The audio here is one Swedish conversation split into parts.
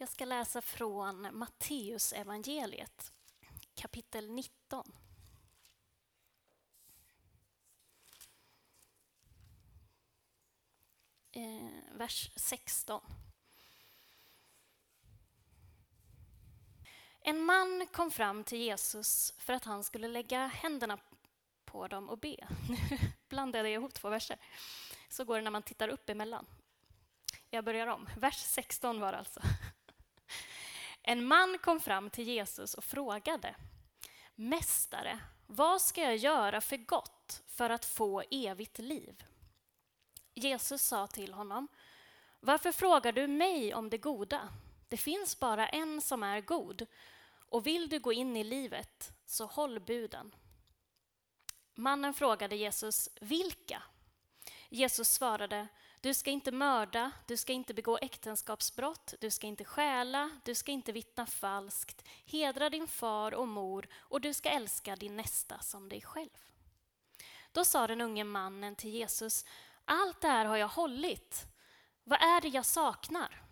Jag ska läsa från Matteus evangeliet, kapitel 19. Eh, vers 16. En man kom fram till Jesus för att han skulle lägga händerna på dem och be. Nu blandade jag ihop två verser. Så går det när man tittar upp emellan. Jag börjar om. Vers 16 var det alltså. En man kom fram till Jesus och frågade Mästare, vad ska jag göra för gott för att få evigt liv? Jesus sa till honom Varför frågar du mig om det goda? Det finns bara en som är god och vill du gå in i livet, så håll buden. Mannen frågade Jesus, vilka? Jesus svarade, du ska inte mörda, du ska inte begå äktenskapsbrott, du ska inte stjäla, du ska inte vittna falskt, hedra din far och mor och du ska älska din nästa som dig själv. Då sa den unge mannen till Jesus, allt det här har jag hållit. Vad är det jag saknar?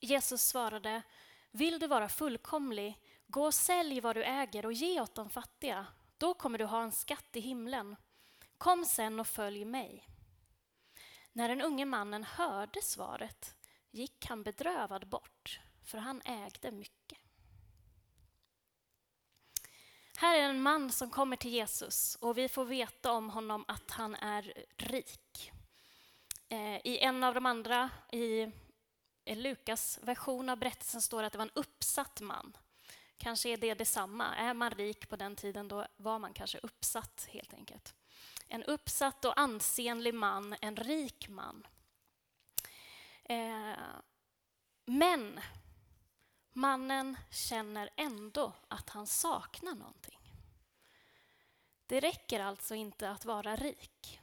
Jesus svarade, vill du vara fullkomlig, gå och sälj vad du äger och ge åt de fattiga. Då kommer du ha en skatt i himlen. Kom sen och följ mig. När den unge mannen hörde svaret gick han bedrövad bort, för han ägde mycket. Här är en man som kommer till Jesus och vi får veta om honom att han är rik. Eh, I en av de andra, i Lukas version av berättelsen står det att det var en uppsatt man. Kanske är det detsamma. Är man rik på den tiden, då var man kanske uppsatt helt enkelt. En uppsatt och ansenlig man, en rik man. Eh, men mannen känner ändå att han saknar någonting. Det räcker alltså inte att vara rik.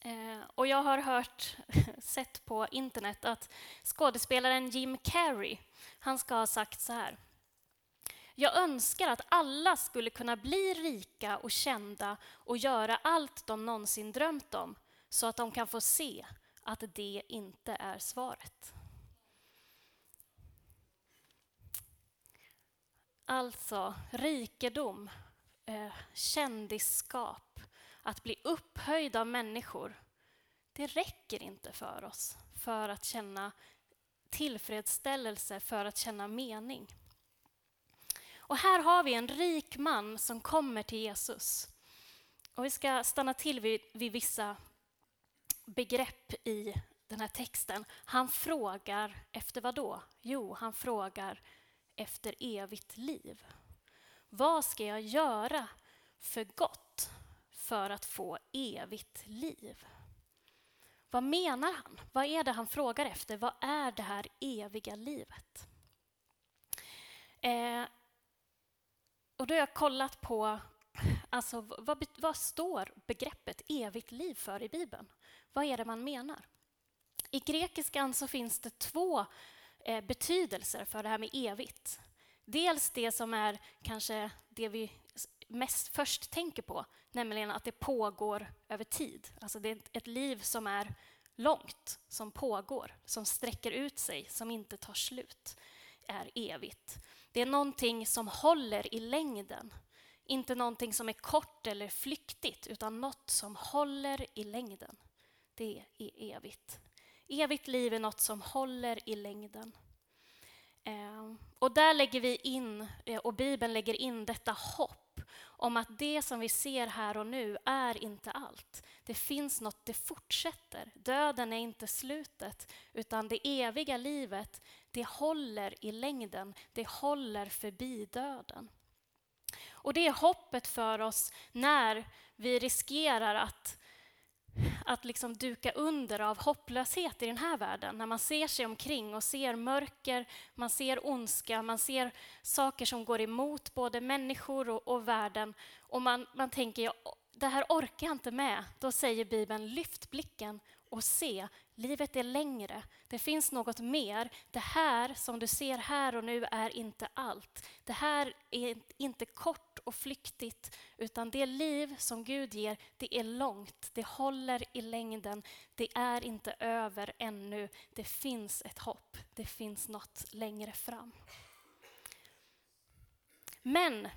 Eh, och jag har hört, sett på internet att skådespelaren Jim Carrey, han ska ha sagt så här. Jag önskar att alla skulle kunna bli rika och kända och göra allt de någonsin drömt om så att de kan få se att det inte är svaret. Alltså, rikedom, eh, kändisskap, att bli upphöjd av människor, det räcker inte för oss för att känna tillfredsställelse, för att känna mening. Och här har vi en rik man som kommer till Jesus. Och vi ska stanna till vid, vid vissa begrepp i den här texten. Han frågar efter vad då? Jo, han frågar efter evigt liv. Vad ska jag göra för gott för att få evigt liv? Vad menar han? Vad är det han frågar efter? Vad är det här eviga livet? Eh, och då har jag kollat på alltså, vad, vad står begreppet evigt liv för i Bibeln. Vad är det man menar? I grekiskan så finns det två eh, betydelser för det här med evigt. Dels det som är kanske det vi mest först tänker på, nämligen att det pågår över tid. Alltså det är ett liv som är långt, som pågår, som sträcker ut sig, som inte tar slut, är evigt. Det är någonting som håller i längden. Inte någonting som är kort eller flyktigt, utan något som håller i längden. Det är evigt. Evigt liv är något som håller i längden. Eh, och där lägger vi in, eh, och Bibeln lägger in detta hopp om att det som vi ser här och nu är inte allt. Det finns något, det fortsätter. Döden är inte slutet, utan det eviga livet, det håller i längden. Det håller förbi döden. Och det är hoppet för oss när vi riskerar att att liksom duka under av hopplöshet i den här världen. När man ser sig omkring och ser mörker, man ser ondska, man ser saker som går emot både människor och, och världen. Och man, man tänker, ja, det här orkar jag inte med. Då säger Bibeln, lyft blicken och se, livet är längre. Det finns något mer. Det här som du ser här och nu är inte allt. Det här är inte kort och flyktigt, utan det liv som Gud ger, det är långt. Det håller i längden. Det är inte över ännu. Det finns ett hopp. Det finns något längre fram. Men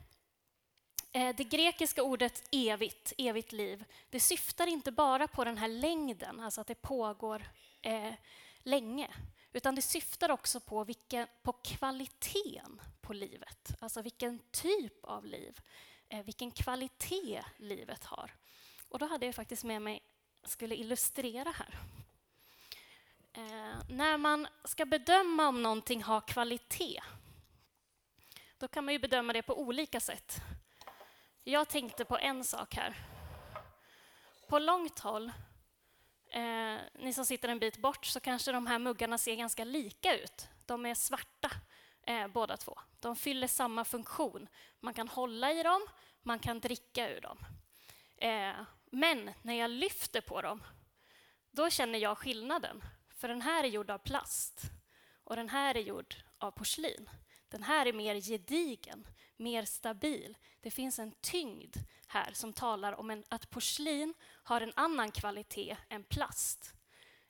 Eh, det grekiska ordet evigt, evigt liv, det syftar inte bara på den här längden, alltså att det pågår eh, länge, utan det syftar också på, vilken, på kvaliteten på livet, alltså vilken typ av liv, eh, vilken kvalitet livet har. Och då hade jag faktiskt med mig, skulle illustrera här. Eh, när man ska bedöma om någonting har kvalitet, då kan man ju bedöma det på olika sätt. Jag tänkte på en sak här. På långt håll, eh, ni som sitter en bit bort, så kanske de här muggarna ser ganska lika ut. De är svarta eh, båda två. De fyller samma funktion. Man kan hålla i dem, man kan dricka ur dem. Eh, men när jag lyfter på dem, då känner jag skillnaden. För den här är gjord av plast och den här är gjord av porslin. Den här är mer gedigen, mer stabil. Det finns en tyngd här som talar om en, att porslin har en annan kvalitet än plast.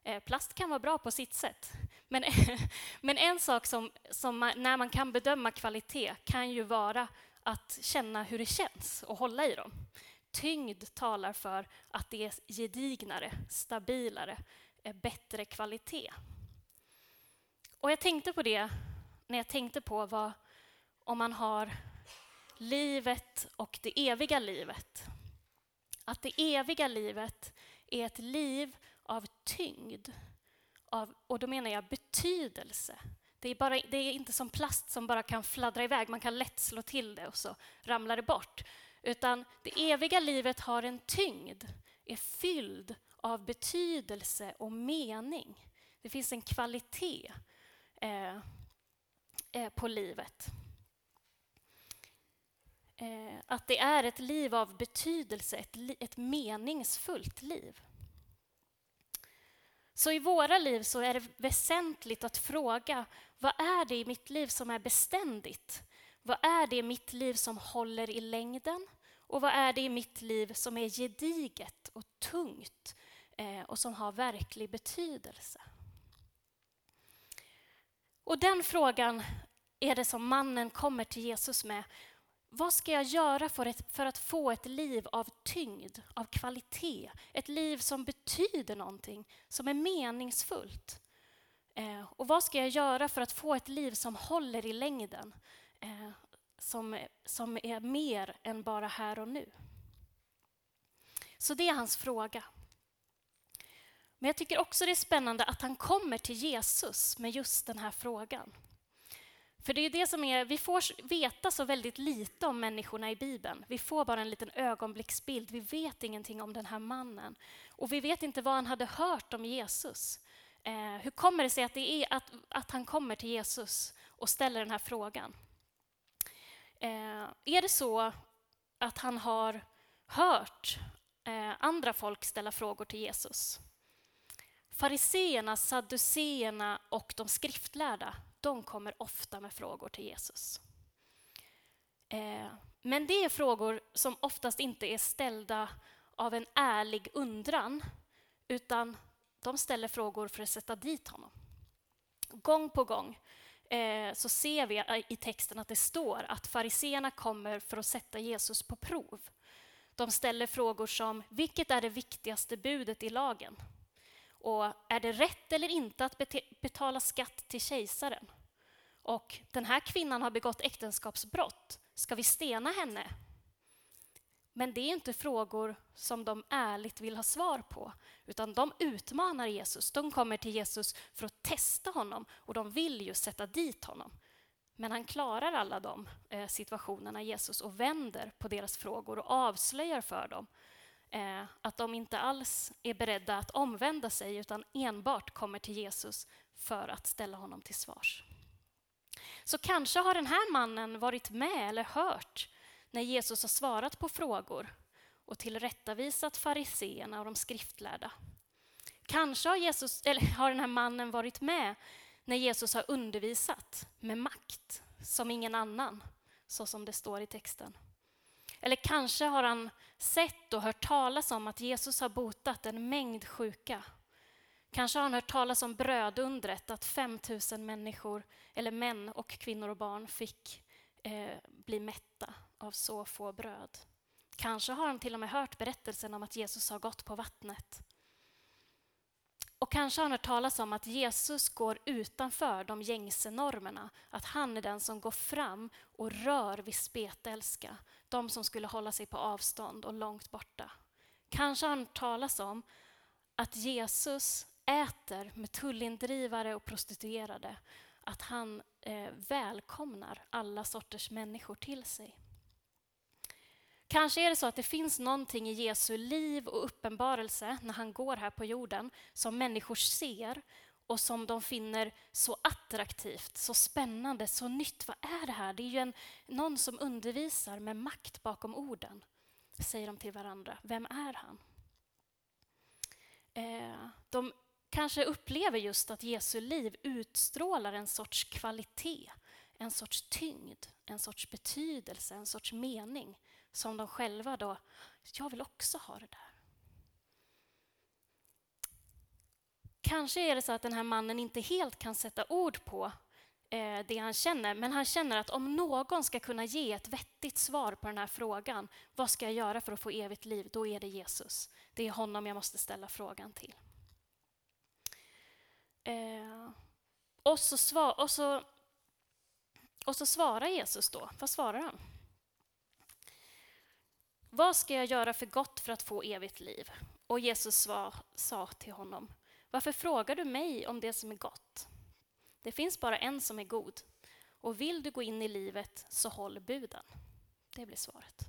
Eh, plast kan vara bra på sitt sätt, men, men en sak som, som man, när man kan bedöma kvalitet kan ju vara att känna hur det känns och hålla i dem. Tyngd talar för att det är gedignare, stabilare, eh, bättre kvalitet. Och jag tänkte på det när jag tänkte på vad om man har livet och det eviga livet. Att det eviga livet är ett liv av tyngd, av, och då menar jag betydelse. Det är, bara, det är inte som plast som bara kan fladdra iväg, man kan lätt slå till det och så ramlar det bort. Utan det eviga livet har en tyngd, är fylld av betydelse och mening. Det finns en kvalitet eh, Eh, på livet. Eh, att det är ett liv av betydelse, ett, ett meningsfullt liv. Så i våra liv så är det väsentligt att fråga vad är det i mitt liv som är beständigt? Vad är det i mitt liv som håller i längden? Och vad är det i mitt liv som är gediget och tungt eh, och som har verklig betydelse? Och den frågan är det som mannen kommer till Jesus med vad ska jag göra för, ett, för att få ett liv av tyngd, av kvalitet? Ett liv som betyder någonting, som är meningsfullt. Eh, och vad ska jag göra för att få ett liv som håller i längden? Eh, som, som är mer än bara här och nu. Så det är hans fråga. Men jag tycker också det är spännande att han kommer till Jesus med just den här frågan. För det är det som är, vi får veta så väldigt lite om människorna i Bibeln. Vi får bara en liten ögonblicksbild. Vi vet ingenting om den här mannen. Och vi vet inte vad han hade hört om Jesus. Eh, hur kommer det sig att, det är att, att han kommer till Jesus och ställer den här frågan? Eh, är det så att han har hört eh, andra folk ställa frågor till Jesus? Fariseerna, sadduceerna och de skriftlärda de kommer ofta med frågor till Jesus. Eh, men det är frågor som oftast inte är ställda av en ärlig undran, utan de ställer frågor för att sätta dit honom. Gång på gång eh, så ser vi i texten att det står att fariseerna kommer för att sätta Jesus på prov. De ställer frågor som, vilket är det viktigaste budet i lagen? Och är det rätt eller inte att betala skatt till kejsaren? Och den här kvinnan har begått äktenskapsbrott. Ska vi stena henne? Men det är inte frågor som de ärligt vill ha svar på, utan de utmanar Jesus. De kommer till Jesus för att testa honom och de vill ju sätta dit honom. Men han klarar alla de eh, situationerna, Jesus, och vänder på deras frågor och avslöjar för dem eh, att de inte alls är beredda att omvända sig utan enbart kommer till Jesus för att ställa honom till svars. Så kanske har den här mannen varit med eller hört när Jesus har svarat på frågor och tillrättavisat fariseerna och de skriftlärda. Kanske har, Jesus, eller har den här mannen varit med när Jesus har undervisat med makt som ingen annan, så som det står i texten. Eller kanske har han sett och hört talas om att Jesus har botat en mängd sjuka. Kanske har han hört talas om brödundret, att 5 000 människor, eller män och kvinnor och barn fick eh, bli mätta av så få bröd. Kanske har han till och med hört berättelsen om att Jesus har gått på vattnet. Och kanske har han hört talas om att Jesus går utanför de gängse normerna. Att han är den som går fram och rör vid spetälska. De som skulle hålla sig på avstånd och långt borta. Kanske har han hört talas om att Jesus äter med tullindrivare och prostituerade. Att han eh, välkomnar alla sorters människor till sig. Kanske är det så att det finns någonting i Jesu liv och uppenbarelse när han går här på jorden som människor ser och som de finner så attraktivt, så spännande, så nytt. Vad är det här? Det är ju en, någon som undervisar med makt bakom orden, säger de till varandra. Vem är han? Eh, de kanske upplever just att Jesu liv utstrålar en sorts kvalitet, en sorts tyngd, en sorts betydelse, en sorts mening som de själva då, jag vill också ha det där. Kanske är det så att den här mannen inte helt kan sätta ord på eh, det han känner, men han känner att om någon ska kunna ge ett vettigt svar på den här frågan, vad ska jag göra för att få evigt liv? Då är det Jesus. Det är honom jag måste ställa frågan till. Eh, och, så svar, och, så, och så svarar Jesus då. Vad svarar han? Vad ska jag göra för gott för att få evigt liv? Och Jesus svar, sa till honom, varför frågar du mig om det som är gott? Det finns bara en som är god. Och vill du gå in i livet, så håll buden. Det blir svaret.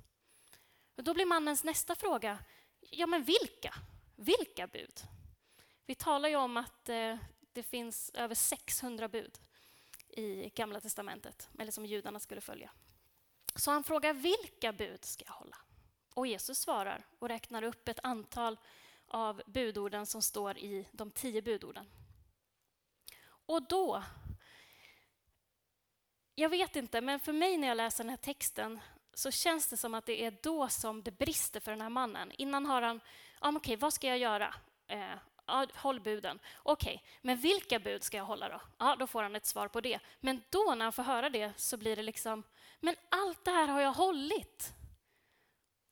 Och då blir mannens nästa fråga, ja men vilka? Vilka bud? Vi talar ju om att eh, det finns över 600 bud i Gamla testamentet, eller som judarna skulle följa. Så han frågar, vilka bud ska jag hålla? Och Jesus svarar och räknar upp ett antal av budorden som står i de tio budorden. Och då... Jag vet inte, men för mig när jag läser den här texten så känns det som att det är då som det brister för den här mannen. Innan har han, ja, okej, vad ska jag göra? Eh, ja, håll buden. Okej, men vilka bud ska jag hålla då? Ja, då får han ett svar på det. Men då när han får höra det så blir det liksom, men allt det här har jag hållit.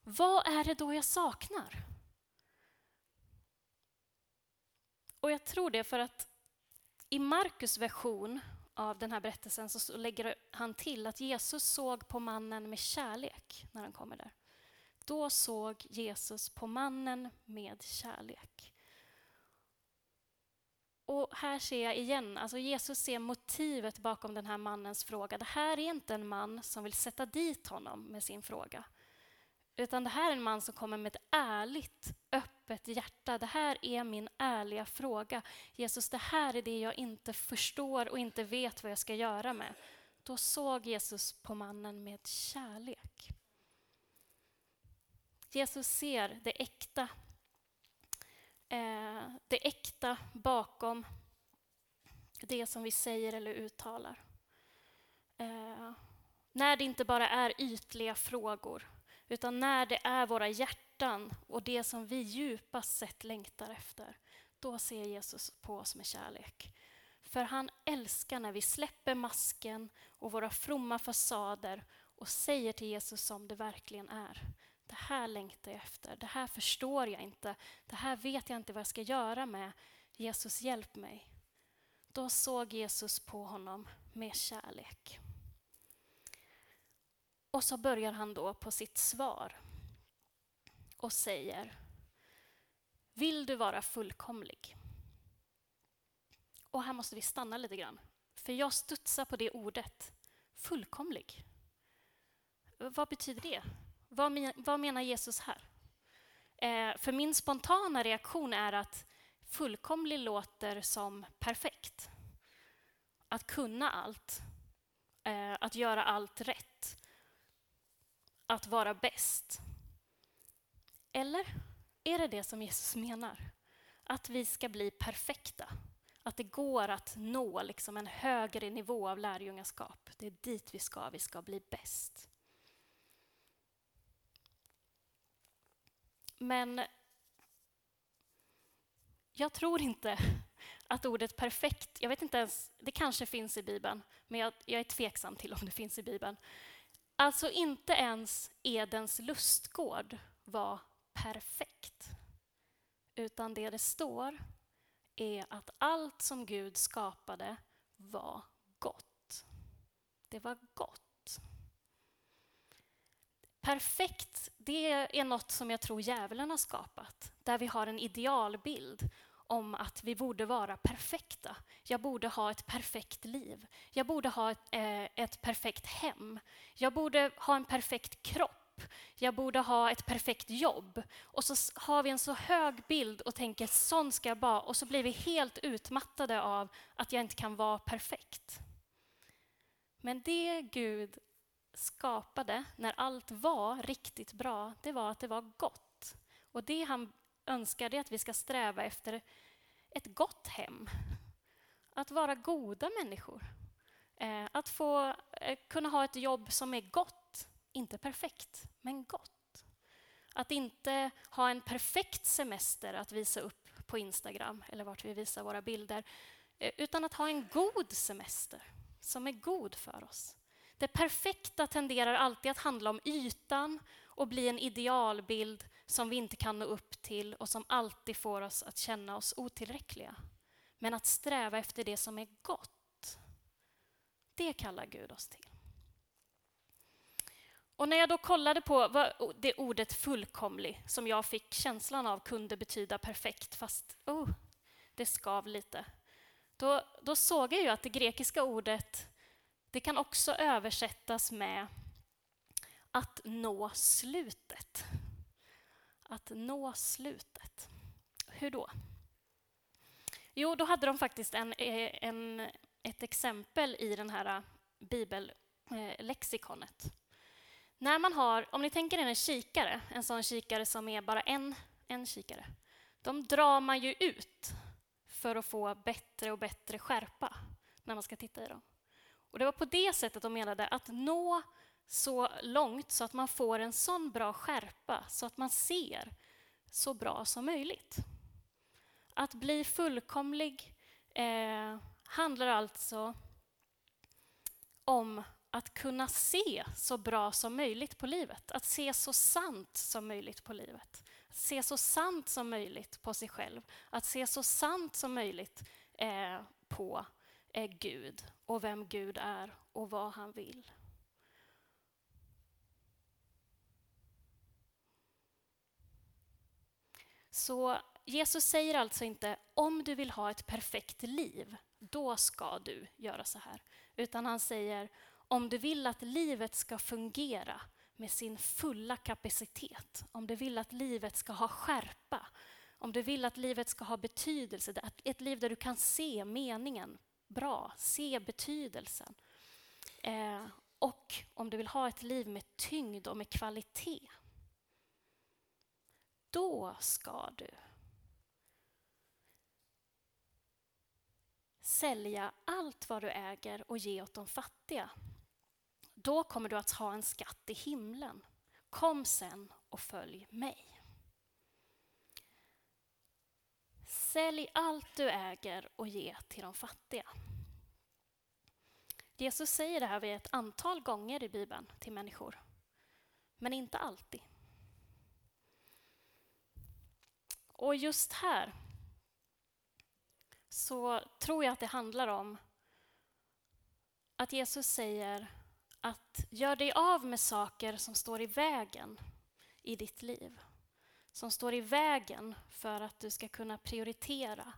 Vad är det då jag saknar? Och jag tror det för att i Markus version av den här berättelsen så lägger han till att Jesus såg på mannen med kärlek när han kommer där. Då såg Jesus på mannen med kärlek. Och här ser jag igen, alltså Jesus ser motivet bakom den här mannens fråga. Det här är inte en man som vill sätta dit honom med sin fråga. Utan det här är en man som kommer med ett ärligt, öppet hjärta. Det här är min ärliga fråga. Jesus, det här är det jag inte förstår och inte vet vad jag ska göra med. Då såg Jesus på mannen med kärlek. Jesus ser det äkta. Eh, det äkta bakom det som vi säger eller uttalar. Eh, när det inte bara är ytliga frågor utan när det är våra hjärtan och det som vi djupast sett längtar efter, då ser Jesus på oss med kärlek. För han älskar när vi släpper masken och våra fromma fasader och säger till Jesus som det verkligen är. Det här längtar jag efter, det här förstår jag inte, det här vet jag inte vad jag ska göra med. Jesus, hjälp mig. Då såg Jesus på honom med kärlek. Och så börjar han då på sitt svar och säger Vill du vara fullkomlig? Och här måste vi stanna lite grann, för jag studsar på det ordet. Fullkomlig. Vad betyder det? Vad, men, vad menar Jesus här? Eh, för min spontana reaktion är att fullkomlig låter som perfekt. Att kunna allt, eh, att göra allt rätt att vara bäst? Eller är det det som Jesus menar? att vi ska bli perfekta. Att det går att nå liksom en högre nivå av lärjungaskap. Det är dit vi ska, vi ska bli bäst. Men jag tror inte att ordet perfekt, jag vet inte ens, det kanske finns i Bibeln, men jag, jag är tveksam till om det finns i Bibeln. Alltså inte ens Edens lustgård var perfekt. Utan det det står är att allt som Gud skapade var gott. Det var gott. Perfekt, det är något som jag tror djävulen har skapat. Där vi har en idealbild om att vi borde vara perfekta. Jag borde ha ett perfekt liv. Jag borde ha ett, eh, ett perfekt hem. Jag borde ha en perfekt kropp. Jag borde ha ett perfekt jobb. Och så har vi en så hög bild och tänker sån ska jag vara och så blir vi helt utmattade av att jag inte kan vara perfekt. Men det Gud skapade när allt var riktigt bra, det var att det var gott. Och det han önskar är att vi ska sträva efter ett gott hem. Att vara goda människor. Eh, att få eh, kunna ha ett jobb som är gott, inte perfekt, men gott. Att inte ha en perfekt semester att visa upp på Instagram eller vart vi visar våra bilder, eh, utan att ha en god semester som är god för oss. Det perfekta tenderar alltid att handla om ytan och bli en idealbild som vi inte kan nå upp till och som alltid får oss att känna oss otillräckliga. Men att sträva efter det som är gott, det kallar Gud oss till. Och när jag då kollade på vad det ordet fullkomlig, som jag fick känslan av kunde betyda perfekt, fast oh, det skav lite. Då, då såg jag ju att det grekiska ordet, det kan också översättas med att nå slutet. Att nå slutet. Hur då? Jo, då hade de faktiskt en, eh, en, ett exempel i den här eh, bibellexikonet. Eh, när man har, om ni tänker er en kikare, en sån kikare som är bara en, en kikare. De drar man ju ut för att få bättre och bättre skärpa när man ska titta i dem. Och Det var på det sättet de menade att nå så långt så att man får en sån bra skärpa så att man ser så bra som möjligt. Att bli fullkomlig eh, handlar alltså om att kunna se så bra som möjligt på livet. Att se så sant som möjligt på livet. Att se så sant som möjligt på sig själv. Att se så sant som möjligt eh, på eh, Gud och vem Gud är och vad han vill. Så Jesus säger alltså inte om du vill ha ett perfekt liv, då ska du göra så här. Utan han säger om du vill att livet ska fungera med sin fulla kapacitet, om du vill att livet ska ha skärpa, om du vill att livet ska ha betydelse, ett liv där du kan se meningen bra, se betydelsen. Eh, och om du vill ha ett liv med tyngd och med kvalitet, då ska du sälja allt vad du äger och ge åt de fattiga. Då kommer du att ha en skatt i himlen. Kom sen och följ mig. Sälj allt du äger och ge till de fattiga. Jesus säger det här vid ett antal gånger i Bibeln till människor, men inte alltid. Och just här så tror jag att det handlar om att Jesus säger att gör dig av med saker som står i vägen i ditt liv. Som står i vägen för att du ska kunna prioritera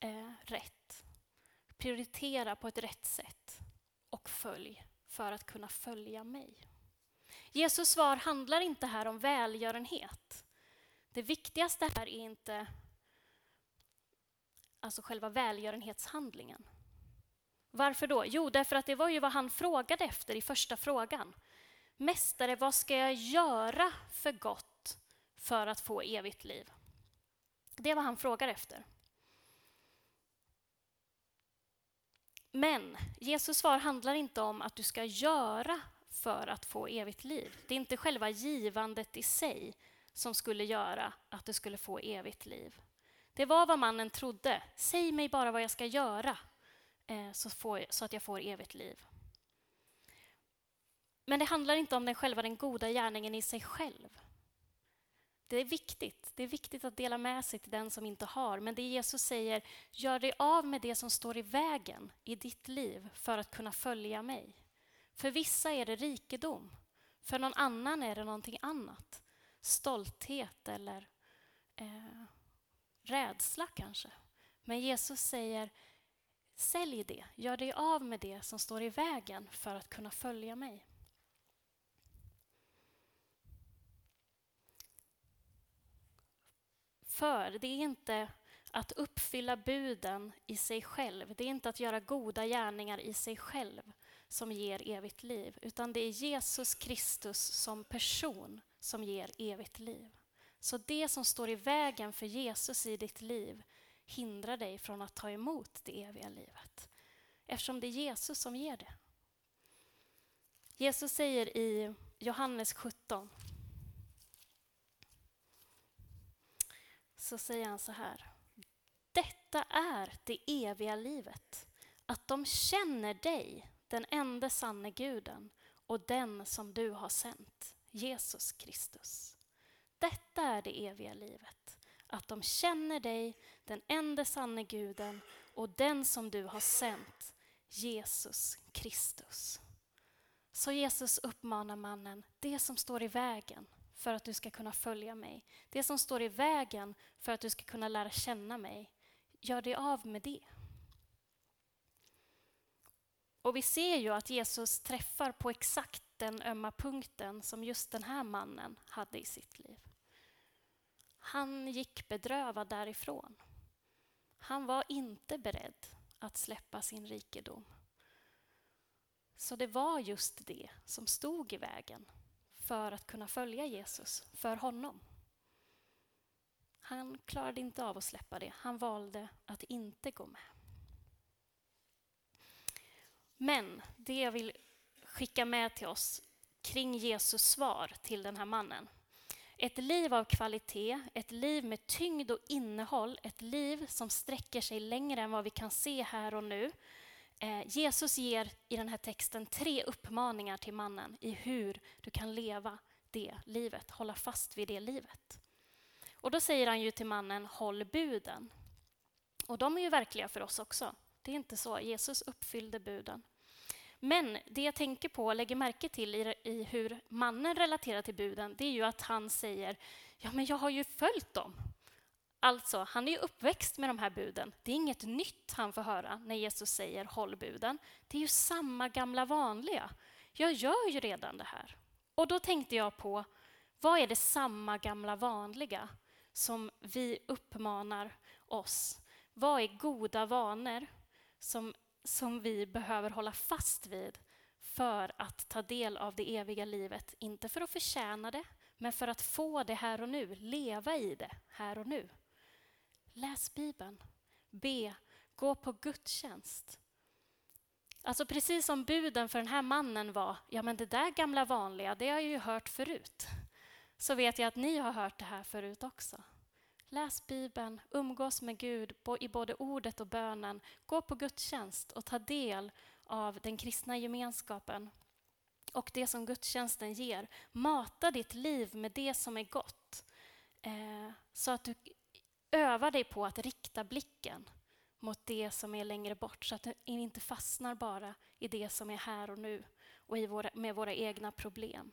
eh, rätt. Prioritera på ett rätt sätt och följ för att kunna följa mig. Jesus svar handlar inte här om välgörenhet. Det viktigaste här är inte alltså själva välgörenhetshandlingen. Varför då? Jo, därför att det var ju vad han frågade efter i första frågan. Mästare, vad ska jag göra för gott för att få evigt liv? Det är vad han frågar efter. Men Jesus svar handlar inte om att du ska göra för att få evigt liv. Det är inte själva givandet i sig som skulle göra att du skulle få evigt liv. Det var vad mannen trodde. Säg mig bara vad jag ska göra eh, så, får, så att jag får evigt liv. Men det handlar inte om den själva den goda gärningen i sig själv. Det är viktigt. Det är viktigt att dela med sig till den som inte har. Men det Jesus säger, gör dig av med det som står i vägen i ditt liv för att kunna följa mig. För vissa är det rikedom. För någon annan är det någonting annat. Stolthet eller eh, rädsla kanske. Men Jesus säger, sälj det. Gör dig av med det som står i vägen för att kunna följa mig. För det är inte att uppfylla buden i sig själv. Det är inte att göra goda gärningar i sig själv som ger evigt liv, utan det är Jesus Kristus som person som ger evigt liv. Så det som står i vägen för Jesus i ditt liv hindrar dig från att ta emot det eviga livet. Eftersom det är Jesus som ger det. Jesus säger i Johannes 17 så säger han så här. Detta är det eviga livet, att de känner dig, den enda sanne guden och den som du har sänt, Jesus Kristus. Detta är det eviga livet, att de känner dig, den enda sanne guden och den som du har sänt, Jesus Kristus. Så Jesus uppmanar mannen, det som står i vägen, för att du ska kunna följa mig. Det som står i vägen för att du ska kunna lära känna mig, gör dig av med det. Och vi ser ju att Jesus träffar på exakt den ömma punkten som just den här mannen hade i sitt liv. Han gick bedrövad därifrån. Han var inte beredd att släppa sin rikedom. Så det var just det som stod i vägen för att kunna följa Jesus för honom. Han klarade inte av att släppa det. Han valde att inte gå med. Men det jag vill skicka med till oss kring Jesus svar till den här mannen. Ett liv av kvalitet, ett liv med tyngd och innehåll, ett liv som sträcker sig längre än vad vi kan se här och nu, Eh, Jesus ger i den här texten tre uppmaningar till mannen i hur du kan leva det livet, hålla fast vid det livet. Och då säger han ju till mannen, håll buden. Och de är ju verkliga för oss också. Det är inte så. Jesus uppfyllde buden. Men det jag tänker på och lägger märke till i, i hur mannen relaterar till buden, det är ju att han säger, ja men jag har ju följt dem. Alltså, han är ju uppväxt med de här buden. Det är inget nytt han får höra när Jesus säger håll buden. Det är ju samma gamla vanliga. Jag gör ju redan det här. Och då tänkte jag på, vad är det samma gamla vanliga som vi uppmanar oss? Vad är goda vanor som, som vi behöver hålla fast vid för att ta del av det eviga livet? Inte för att förtjäna det, men för att få det här och nu, leva i det här och nu. Läs Bibeln. Be. Gå på gudstjänst. Alltså precis som buden för den här mannen var, ja men det där gamla vanliga, det har jag ju hört förut. Så vet jag att ni har hört det här förut också. Läs Bibeln, umgås med Gud i både ordet och bönen. Gå på gudstjänst och ta del av den kristna gemenskapen och det som gudstjänsten ger. Mata ditt liv med det som är gott eh, så att du övar dig på att rikta blicken mot det som är längre bort så att du inte fastnar bara i det som är här och nu och i våra, med våra egna problem.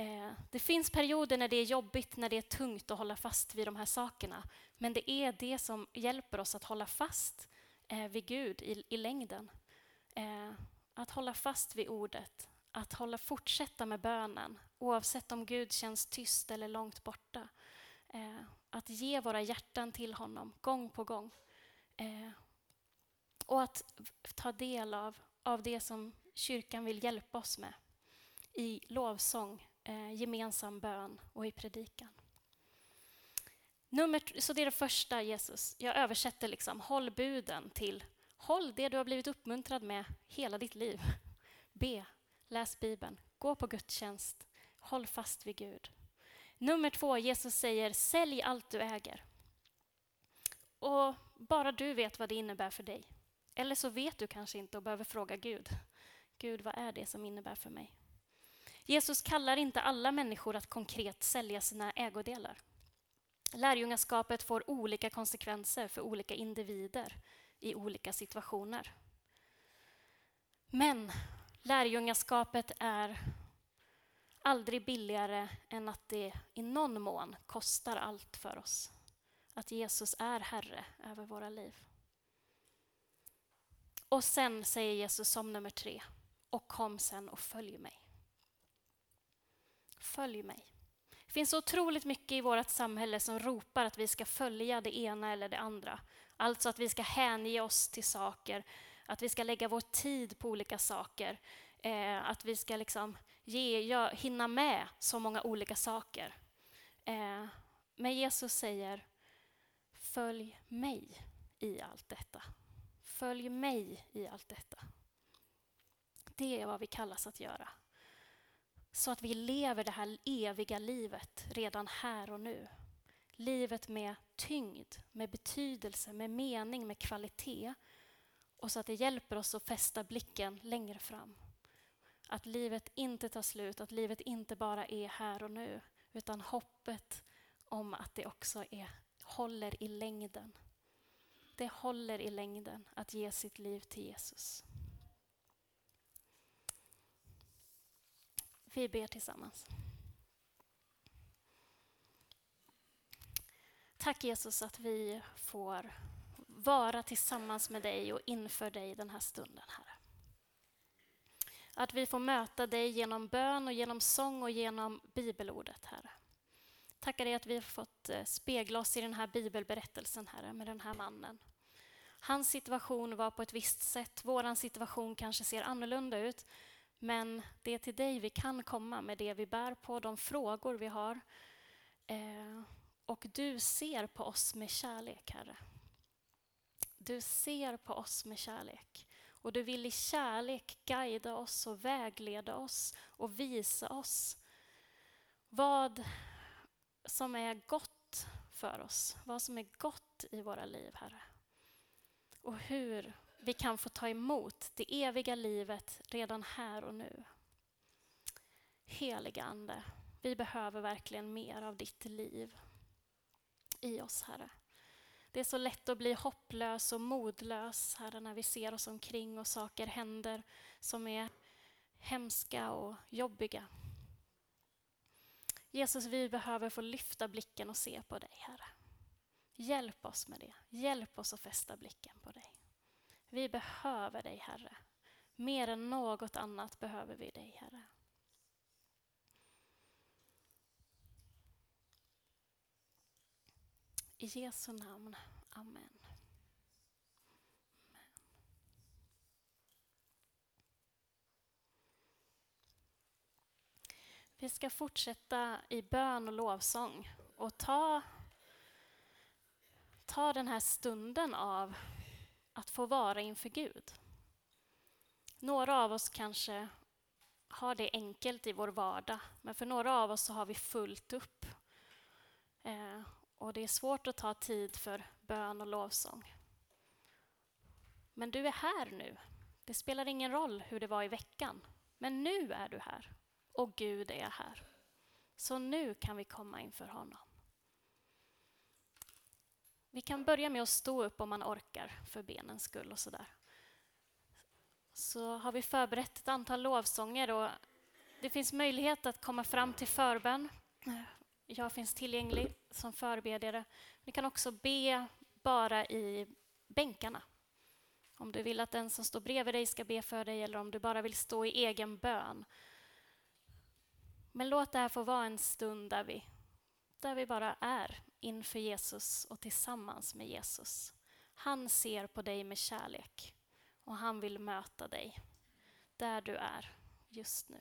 Eh, det finns perioder när det är jobbigt, när det är tungt att hålla fast vid de här sakerna. Men det är det som hjälper oss att hålla fast eh, vid Gud i, i längden. Eh, att hålla fast vid ordet, att hålla, fortsätta med bönen oavsett om Gud känns tyst eller långt borta. Eh, att ge våra hjärtan till honom gång på gång. Eh, och att ta del av, av det som kyrkan vill hjälpa oss med i lovsång, eh, gemensam bön och i predikan. Nummer, så det är det första Jesus. Jag översätter liksom, håll buden till håll det du har blivit uppmuntrad med hela ditt liv. Be, läs Bibeln, gå på gudstjänst, håll fast vid Gud. Nummer två, Jesus säger sälj allt du äger. Och bara du vet vad det innebär för dig. Eller så vet du kanske inte och behöver fråga Gud. Gud, vad är det som innebär för mig? Jesus kallar inte alla människor att konkret sälja sina ägodelar. Lärjungaskapet får olika konsekvenser för olika individer i olika situationer. Men lärjungaskapet är aldrig billigare än att det i någon mån kostar allt för oss. Att Jesus är Herre över våra liv. Och sen säger Jesus som nummer tre, och kom sen och följ mig. Följ mig. Det finns otroligt mycket i vårt samhälle som ropar att vi ska följa det ena eller det andra. Alltså att vi ska hänge oss till saker, att vi ska lägga vår tid på olika saker. Eh, att vi ska liksom ge, gör, hinna med så många olika saker. Eh, men Jesus säger, följ mig i allt detta. Följ mig i allt detta. Det är vad vi kallas att göra. Så att vi lever det här eviga livet redan här och nu. Livet med tyngd, med betydelse, med mening, med kvalitet. Och så att det hjälper oss att fästa blicken längre fram. Att livet inte tar slut, att livet inte bara är här och nu. Utan hoppet om att det också är, håller i längden. Det håller i längden att ge sitt liv till Jesus. Vi ber tillsammans. Tack Jesus att vi får vara tillsammans med dig och inför dig den här stunden, Herre. Att vi får möta dig genom bön och genom sång och genom bibelordet, Herre. Tackar dig att vi har fått eh, spegla oss i den här bibelberättelsen, Herre, med den här mannen. Hans situation var på ett visst sätt, vår situation kanske ser annorlunda ut, men det är till dig vi kan komma med det vi bär på, de frågor vi har. Eh, och du ser på oss med kärlek, Herre. Du ser på oss med kärlek. Och du vill i kärlek guida oss och vägleda oss och visa oss vad som är gott för oss, vad som är gott i våra liv, Herre. Och hur vi kan få ta emot det eviga livet redan här och nu. Heliga Ande, vi behöver verkligen mer av ditt liv i oss, Herre. Det är så lätt att bli hopplös och modlös, Herre, när vi ser oss omkring och saker händer som är hemska och jobbiga. Jesus, vi behöver få lyfta blicken och se på dig, Herre. Hjälp oss med det. Hjälp oss att fästa blicken på dig. Vi behöver dig, Herre. Mer än något annat behöver vi dig, Herre. I Jesu namn. Amen. Vi ska fortsätta i bön och lovsång och ta, ta den här stunden av att få vara inför Gud. Några av oss kanske har det enkelt i vår vardag, men för några av oss så har vi fullt upp. Eh, och det är svårt att ta tid för bön och lovsång. Men du är här nu. Det spelar ingen roll hur det var i veckan, men nu är du här. Och Gud är här. Så nu kan vi komma inför honom. Vi kan börja med att stå upp om man orkar för benens skull och sådär. Så har vi förberett ett antal lovsånger och det finns möjlighet att komma fram till förbön. Jag finns tillgänglig som förbedjare. Ni kan också be bara i bänkarna. Om du vill att den som står bredvid dig ska be för dig eller om du bara vill stå i egen bön. Men låt det här få vara en stund där vi, där vi bara är inför Jesus och tillsammans med Jesus. Han ser på dig med kärlek och han vill möta dig där du är just nu.